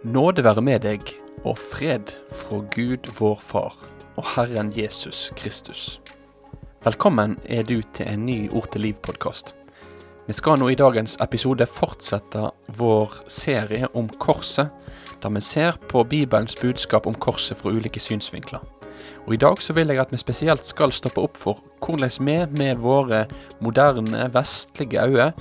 Nåde være med deg, og fred fra Gud vår Far og Herren Jesus Kristus. Velkommen er du til en ny Ord til liv-podkast. Vi skal nå i dagens episode fortsette vår serie om korset, der vi ser på Bibelens budskap om korset fra ulike synsvinkler. Og I dag så vil jeg at vi spesielt skal stoppe opp for hvordan vi med våre moderne, vestlige øyne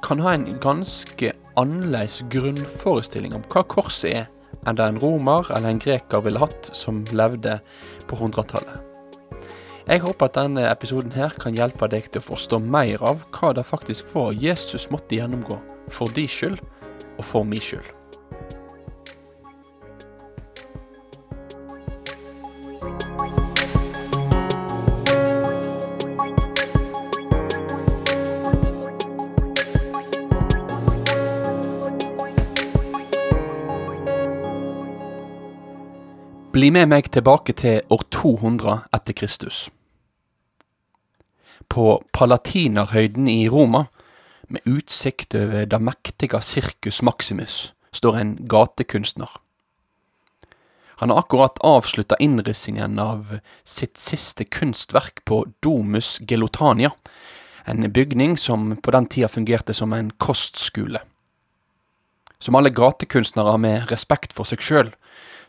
kan ha en ganske annerledes grunnforestilling om hva korset er, enn det en romer eller en greker ville hatt som levde på 100-tallet. Jeg håper at denne episoden her kan hjelpe deg til å forstå mer av hva det faktisk var Jesus måtte gjennomgå, for din skyld og for min skyld. Bli med meg tilbake til år 200 etter Kristus. På Palatinerhøyden i Roma, med utsikt over det mektige Circus Maximus, står en gatekunstner. Han har akkurat avslutta innrissingen av sitt siste kunstverk på Domus Gelotania, en bygning som på den tida fungerte som en kostskole. Som alle gatekunstnere med respekt for seg sjøl,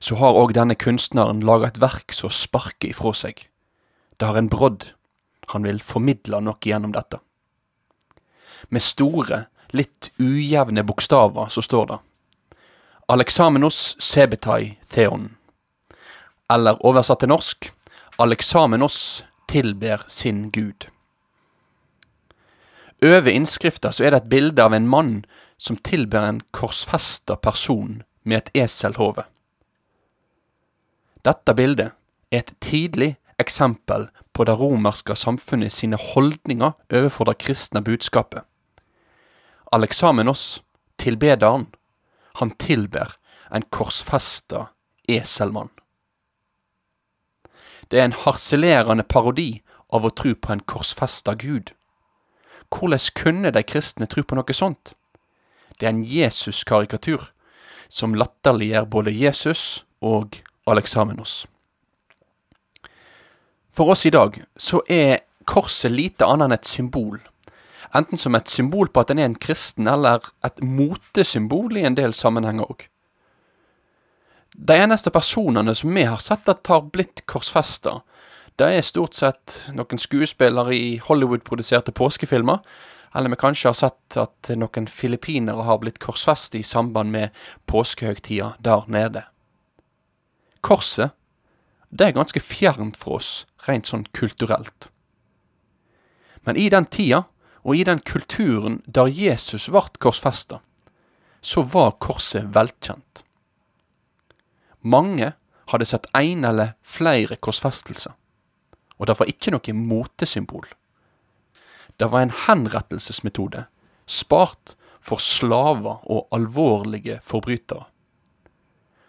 så har òg denne kunstneren laga et verk som sparker ifra seg. Det har en brodd. Han vil formidle noe gjennom dette. Med store, litt ujevne bokstaver så står det Alexamenos sebetai theon. Eller oversatt til norsk Alexamenos tilber sin gud. Over innskrifta så er det et bilde av en mann som tilber en korsfesta person med et eselhode. Dette bildet er et tidlig eksempel på det romerske samfunnet sine holdninger overfor det kristne budskapet. Alexamenos, tilbederen, han tilber en korsfesta eselmann. Det er en harselerende parodi av å tro på en korsfesta Gud. Hvordan kunne de kristne tro på noe sånt? Det er en Jesus-karikatur som latterliggjør både Jesus og Alexamenos. For oss i dag så er korset lite annet enn et symbol. Enten som et symbol på at en er en kristen, eller et motesymbol i en del sammenhenger òg. De eneste personene som vi har sett at har blitt korsfesta, det er stort sett noen skuespillere i Hollywood-produserte påskefilmer, eller vi kanskje har sett at noen filippinere har blitt korsfestet i samband med påskehøgtida der nede. Korset, det er ganske fjernt fra oss, rent sånn kulturelt. Men i den tida, og i den kulturen der Jesus ble korsfesta, så var korset velkjent. Mange hadde sett en eller flere korsfestelser, og det var ikke noe motesymbol. Det var en henrettelsesmetode, spart for slaver og alvorlige forbrytere.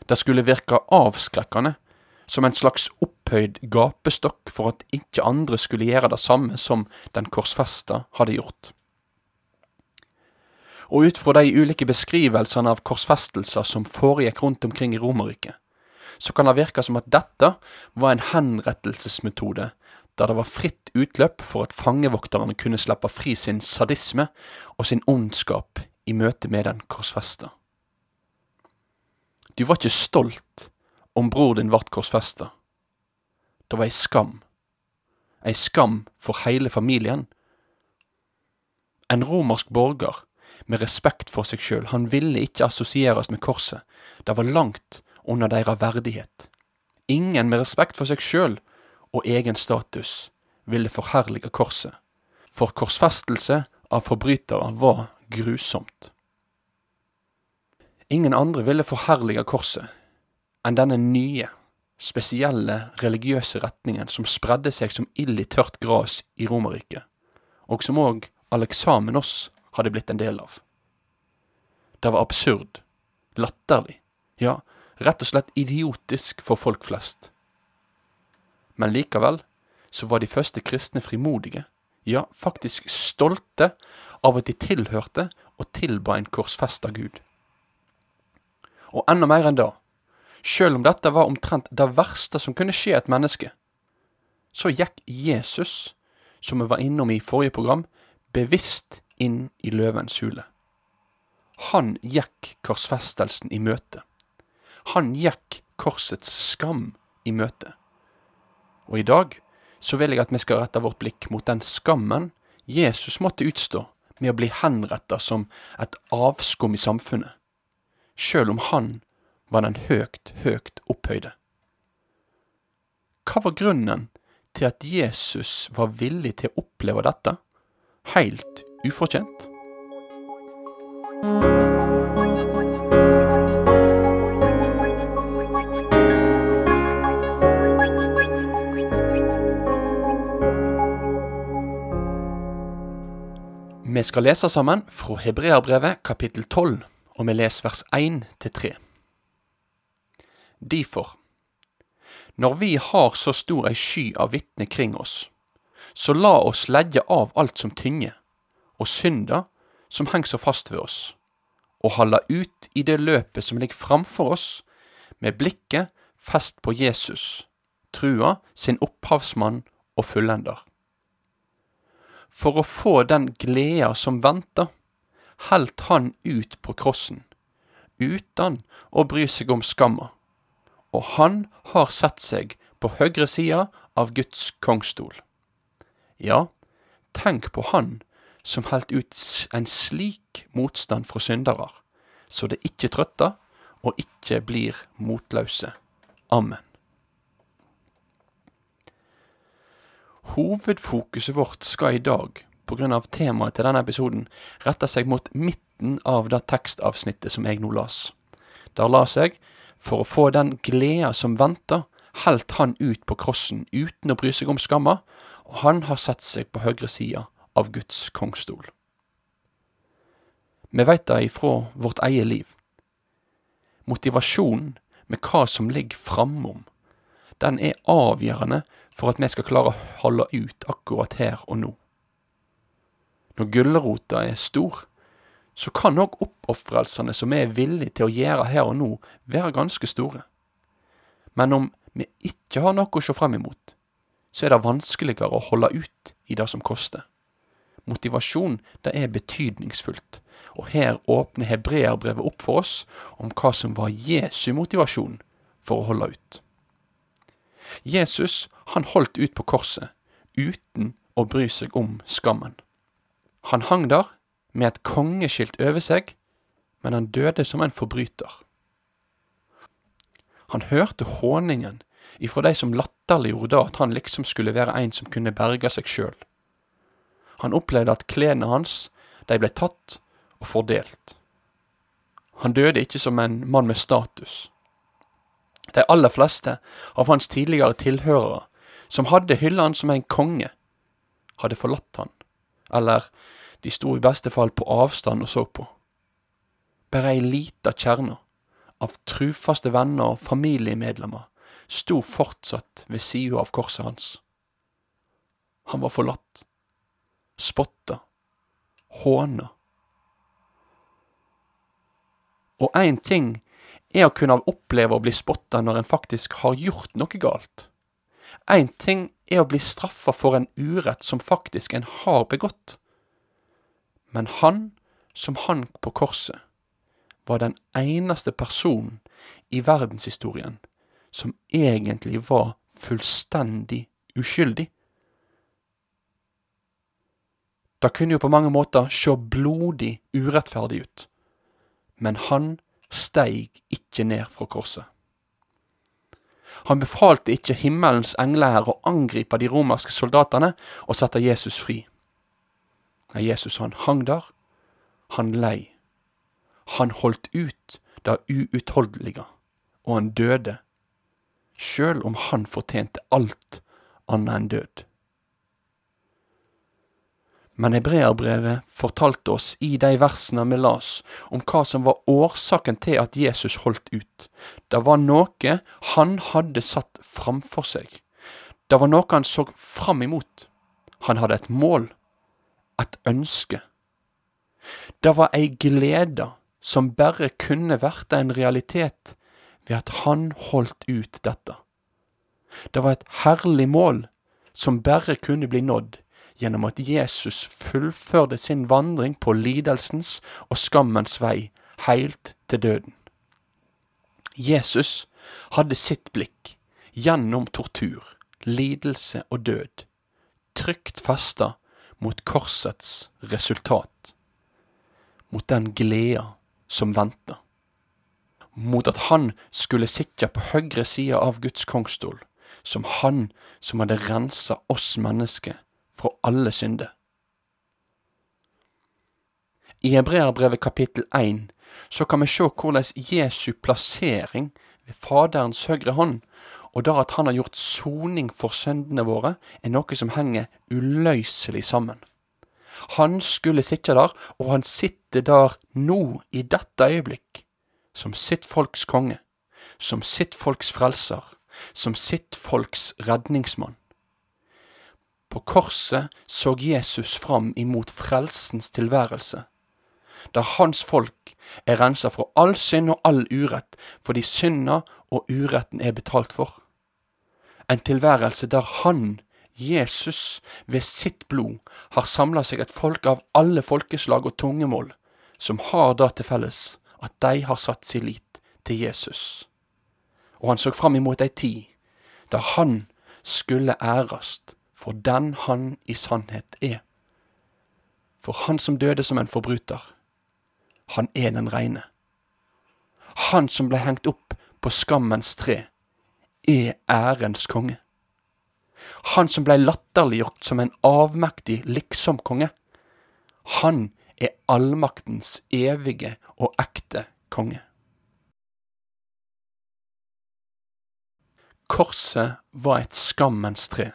Det skulle virke avskrekkende, som en slags opphøyd gapestokk for at ikke andre skulle gjøre det samme som den korsfesta hadde gjort. Og ut fra de ulike beskrivelsene av korsfestelser som foregikk rundt omkring i Romerriket, så kan det virke som at dette var en henrettelsesmetode der det var fritt utløp for at fangevokterne kunne slippe fri sin sadisme og sin ondskap i møte med den korsfesta. Du var ikke stolt om bror din vart korsfesta. Det var ei skam. Ei skam for heile familien. En romersk borger med respekt for seg sjøl, han ville ikke assosieres med korset. Det var langt under deres verdighet. Ingen med respekt for seg sjøl og egen status ville forherlige korset, for korsfestelse av forbrytere var grusomt. Ingen andre ville forherlige korset enn denne nye, spesielle religiøse retningen som spredde seg som ild i tørt gras i Romerriket, og som òg Alexamenos hadde blitt en del av. Det var absurd, latterlig, ja, rett og slett idiotisk for folk flest. Men likevel så var de første kristne frimodige, ja, faktisk stolte av at de tilhørte og tilba en korsfesta Gud. Og enda mer enn det, Selv om dette var omtrent det verste som kunne skje et menneske, så gikk Jesus, som vi var innom i forrige program, bevisst inn i løvens hule. Han gikk korsfestelsen i møte. Han gikk korsets skam i møte. Og i dag så vil jeg at vi skal rette vårt blikk mot den skammen Jesus måtte utstå med å bli henretta som et avskum i samfunnet, sjøl om han var den høgt, høgt opphøyde. Hva var grunnen til at Jesus var villig til å oppleve dette, heilt ufortjent? Vi skal lese sammen fra Hebreabrevet kapittel 12, og vi leser vers 1 til 3. Difor, når vi har så stor ei sky av vitner kring oss, så la oss legge av alt som tynger, og synda som henger så fast ved oss, og holde ut i det løpet som ligger framfor oss, med blikket fest på Jesus, trua sin opphavsmann og fullender for å få den gleda som venter, helt han ut på krossen, uten å bry seg om skamma, og han har sett seg på høyre sida av Guds kongstol. Ja, tenk på han som helt ut en slik motstand fra syndere, så det ikke trøtter og ikke blir motløse. Amen. Hovedfokuset vårt skal i dag, pga. temaet til denne episoden, retter seg mot midten av det tekstavsnittet som jeg nå las. Der las jeg for å få den gleda som venter, helt han ut på krossen uten å bry seg om skamma, og han har satt seg på høyre sida av Guds kongstol. Vi veit det ifra vårt eget liv. Motivasjonen med hva som ligger framom, den er avgjørende for at vi skal klare å holde ut akkurat her og nå. Når gulrota er stor, så kan òg oppofrelsene som vi er villige til å gjøre her og nå, være ganske store. Men om vi ikke har noe å se frem imot, så er det vanskeligere å holde ut i det som koster. Motivasjon, det er betydningsfullt, og her åpner hebreerbrevet opp for oss om hva som var Jesu motivasjon for å holde ut. Jesus han holdt ut på korset uten å bry seg om skammen. Han hang der med et kongeskilt over seg, men han døde som en forbryter. Han hørte håningen ifra de som latterliggjorde at han liksom skulle være en som kunne berge seg sjøl. Han opplevde at klærne hans, de ble tatt og fordelt. Han døde ikke som en mann med status. De aller fleste av hans tidligere tilhørere, som hadde hylla han som en konge, hadde forlatt han, eller de sto i beste fall på avstand og så på. Bare ei lita kjerne av trufaste venner og familiemedlemmer sto fortsatt ved sida av korset hans. Han var forlatt, spotta, håna. Og én ting er å kunne oppleve å bli spotta når en faktisk har gjort noe galt. Én ting er å bli straffa for en urett som faktisk en har begått. Men han som hang på korset, var den eneste personen i verdenshistorien som egentlig var fullstendig uskyldig. Det kunne jo på mange måter sjå blodig urettferdig ut, men han steig ikke ned fra korset. Han befalte ikke himmelens engler å angripe de romerske soldatene og sette Jesus fri. Nei, Jesus han hang der, han lei. Han holdt ut det uutholdelige, og han døde, sjøl om han fortjente alt annet enn død. Men hebreerbrevet fortalte oss i de versene vi las, om hva som var årsaken til at Jesus holdt ut. Det var noe han hadde satt framfor seg. Det var noe han så fram imot. Han hadde et mål, et ønske. Det var ei glede som bare kunne vært en realitet ved at han holdt ut dette. Det var et herlig mål som bare kunne bli nådd gjennom at Jesus fullførte sin vandring på lidelsens og skammens vei heilt til døden. Jesus hadde sitt blikk gjennom tortur, lidelse og død, trygt festa mot korsets resultat, mot den gleda som venta, mot at han skulle sitte på høyre side av Guds kongstol, som han som hadde rensa oss mennesker fra alle synder. I Hebreerbrevet kapittel 1 så kan vi se hvordan Jesu plassering ved Faderens høyre hånd, og det at han har gjort soning for syndene våre, er noe som henger uløselig sammen. Han skulle sitte der, og han sitter der nå, i dette øyeblikk, som sitt folks konge, som sitt folks frelser, som sitt folks redningsmann. På korset så Jesus fram imot frelsens tilværelse, da hans folk er rensa fra all synd og all urett, fordi synda og uretten er betalt for. En tilværelse der han, Jesus, ved sitt blod har samla seg et folk av alle folkeslag og tungemål, som har det til felles at de har satt sin lit til Jesus. Og han så fram imot ei tid da han skulle ærast for den han i sannhet er. For han som døde som en forbryter, han er den reine. Han som ble hengt opp på skammens tre, er ærens konge. Han som blei latterliggjort som en avmektig liksom-konge. Han er allmaktens evige og ekte konge. Korset var et skammens tre.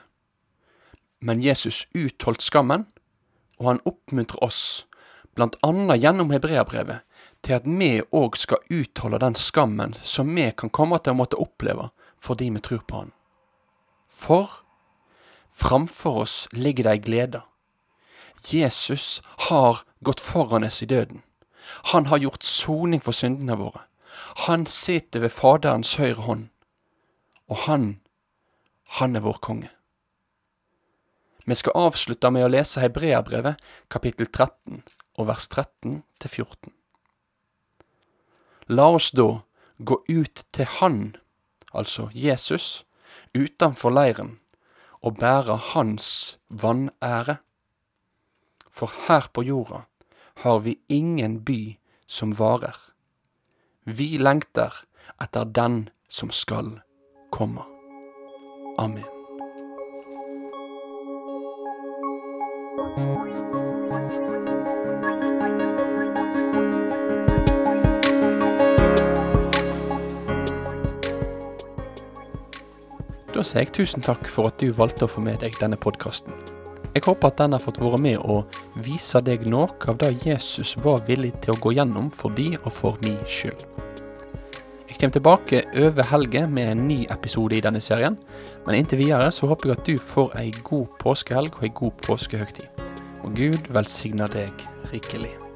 Men Jesus utholdt skammen, og han oppmuntrer oss, blant annet gjennom hebreabrevet, til at vi òg skal utholde den skammen som vi kan komme til å måtte oppleve fordi vi tror på Han. For framfor oss ligger det ei glede. Jesus har gått foran oss i døden. Han har gjort soning for syndene våre. Han sitter ved Faderens høyre hånd. Og han, han er vår konge. Vi skal avslutte med å lese Hebreabrevet kapittel 13 og vers 13 til 14. La oss da gå ut til Han, altså Jesus, utenfor leiren og bære Hans vanære. For her på jorda har vi ingen by som varer. Vi lengter etter den som skal komme. Amen. Da sier jeg tusen takk for at du valgte å få med deg denne podkasten. Jeg håper at den har fått være med å vise deg noe av det Jesus var villig til å gå gjennom for de og for min skyld. Jeg kommer tilbake over helgen med en ny episode i denne serien, men inntil videre så håper jeg at du får ei god påskehelg og ei god påskehøgtid. Og Gud velsigner deg rikelig.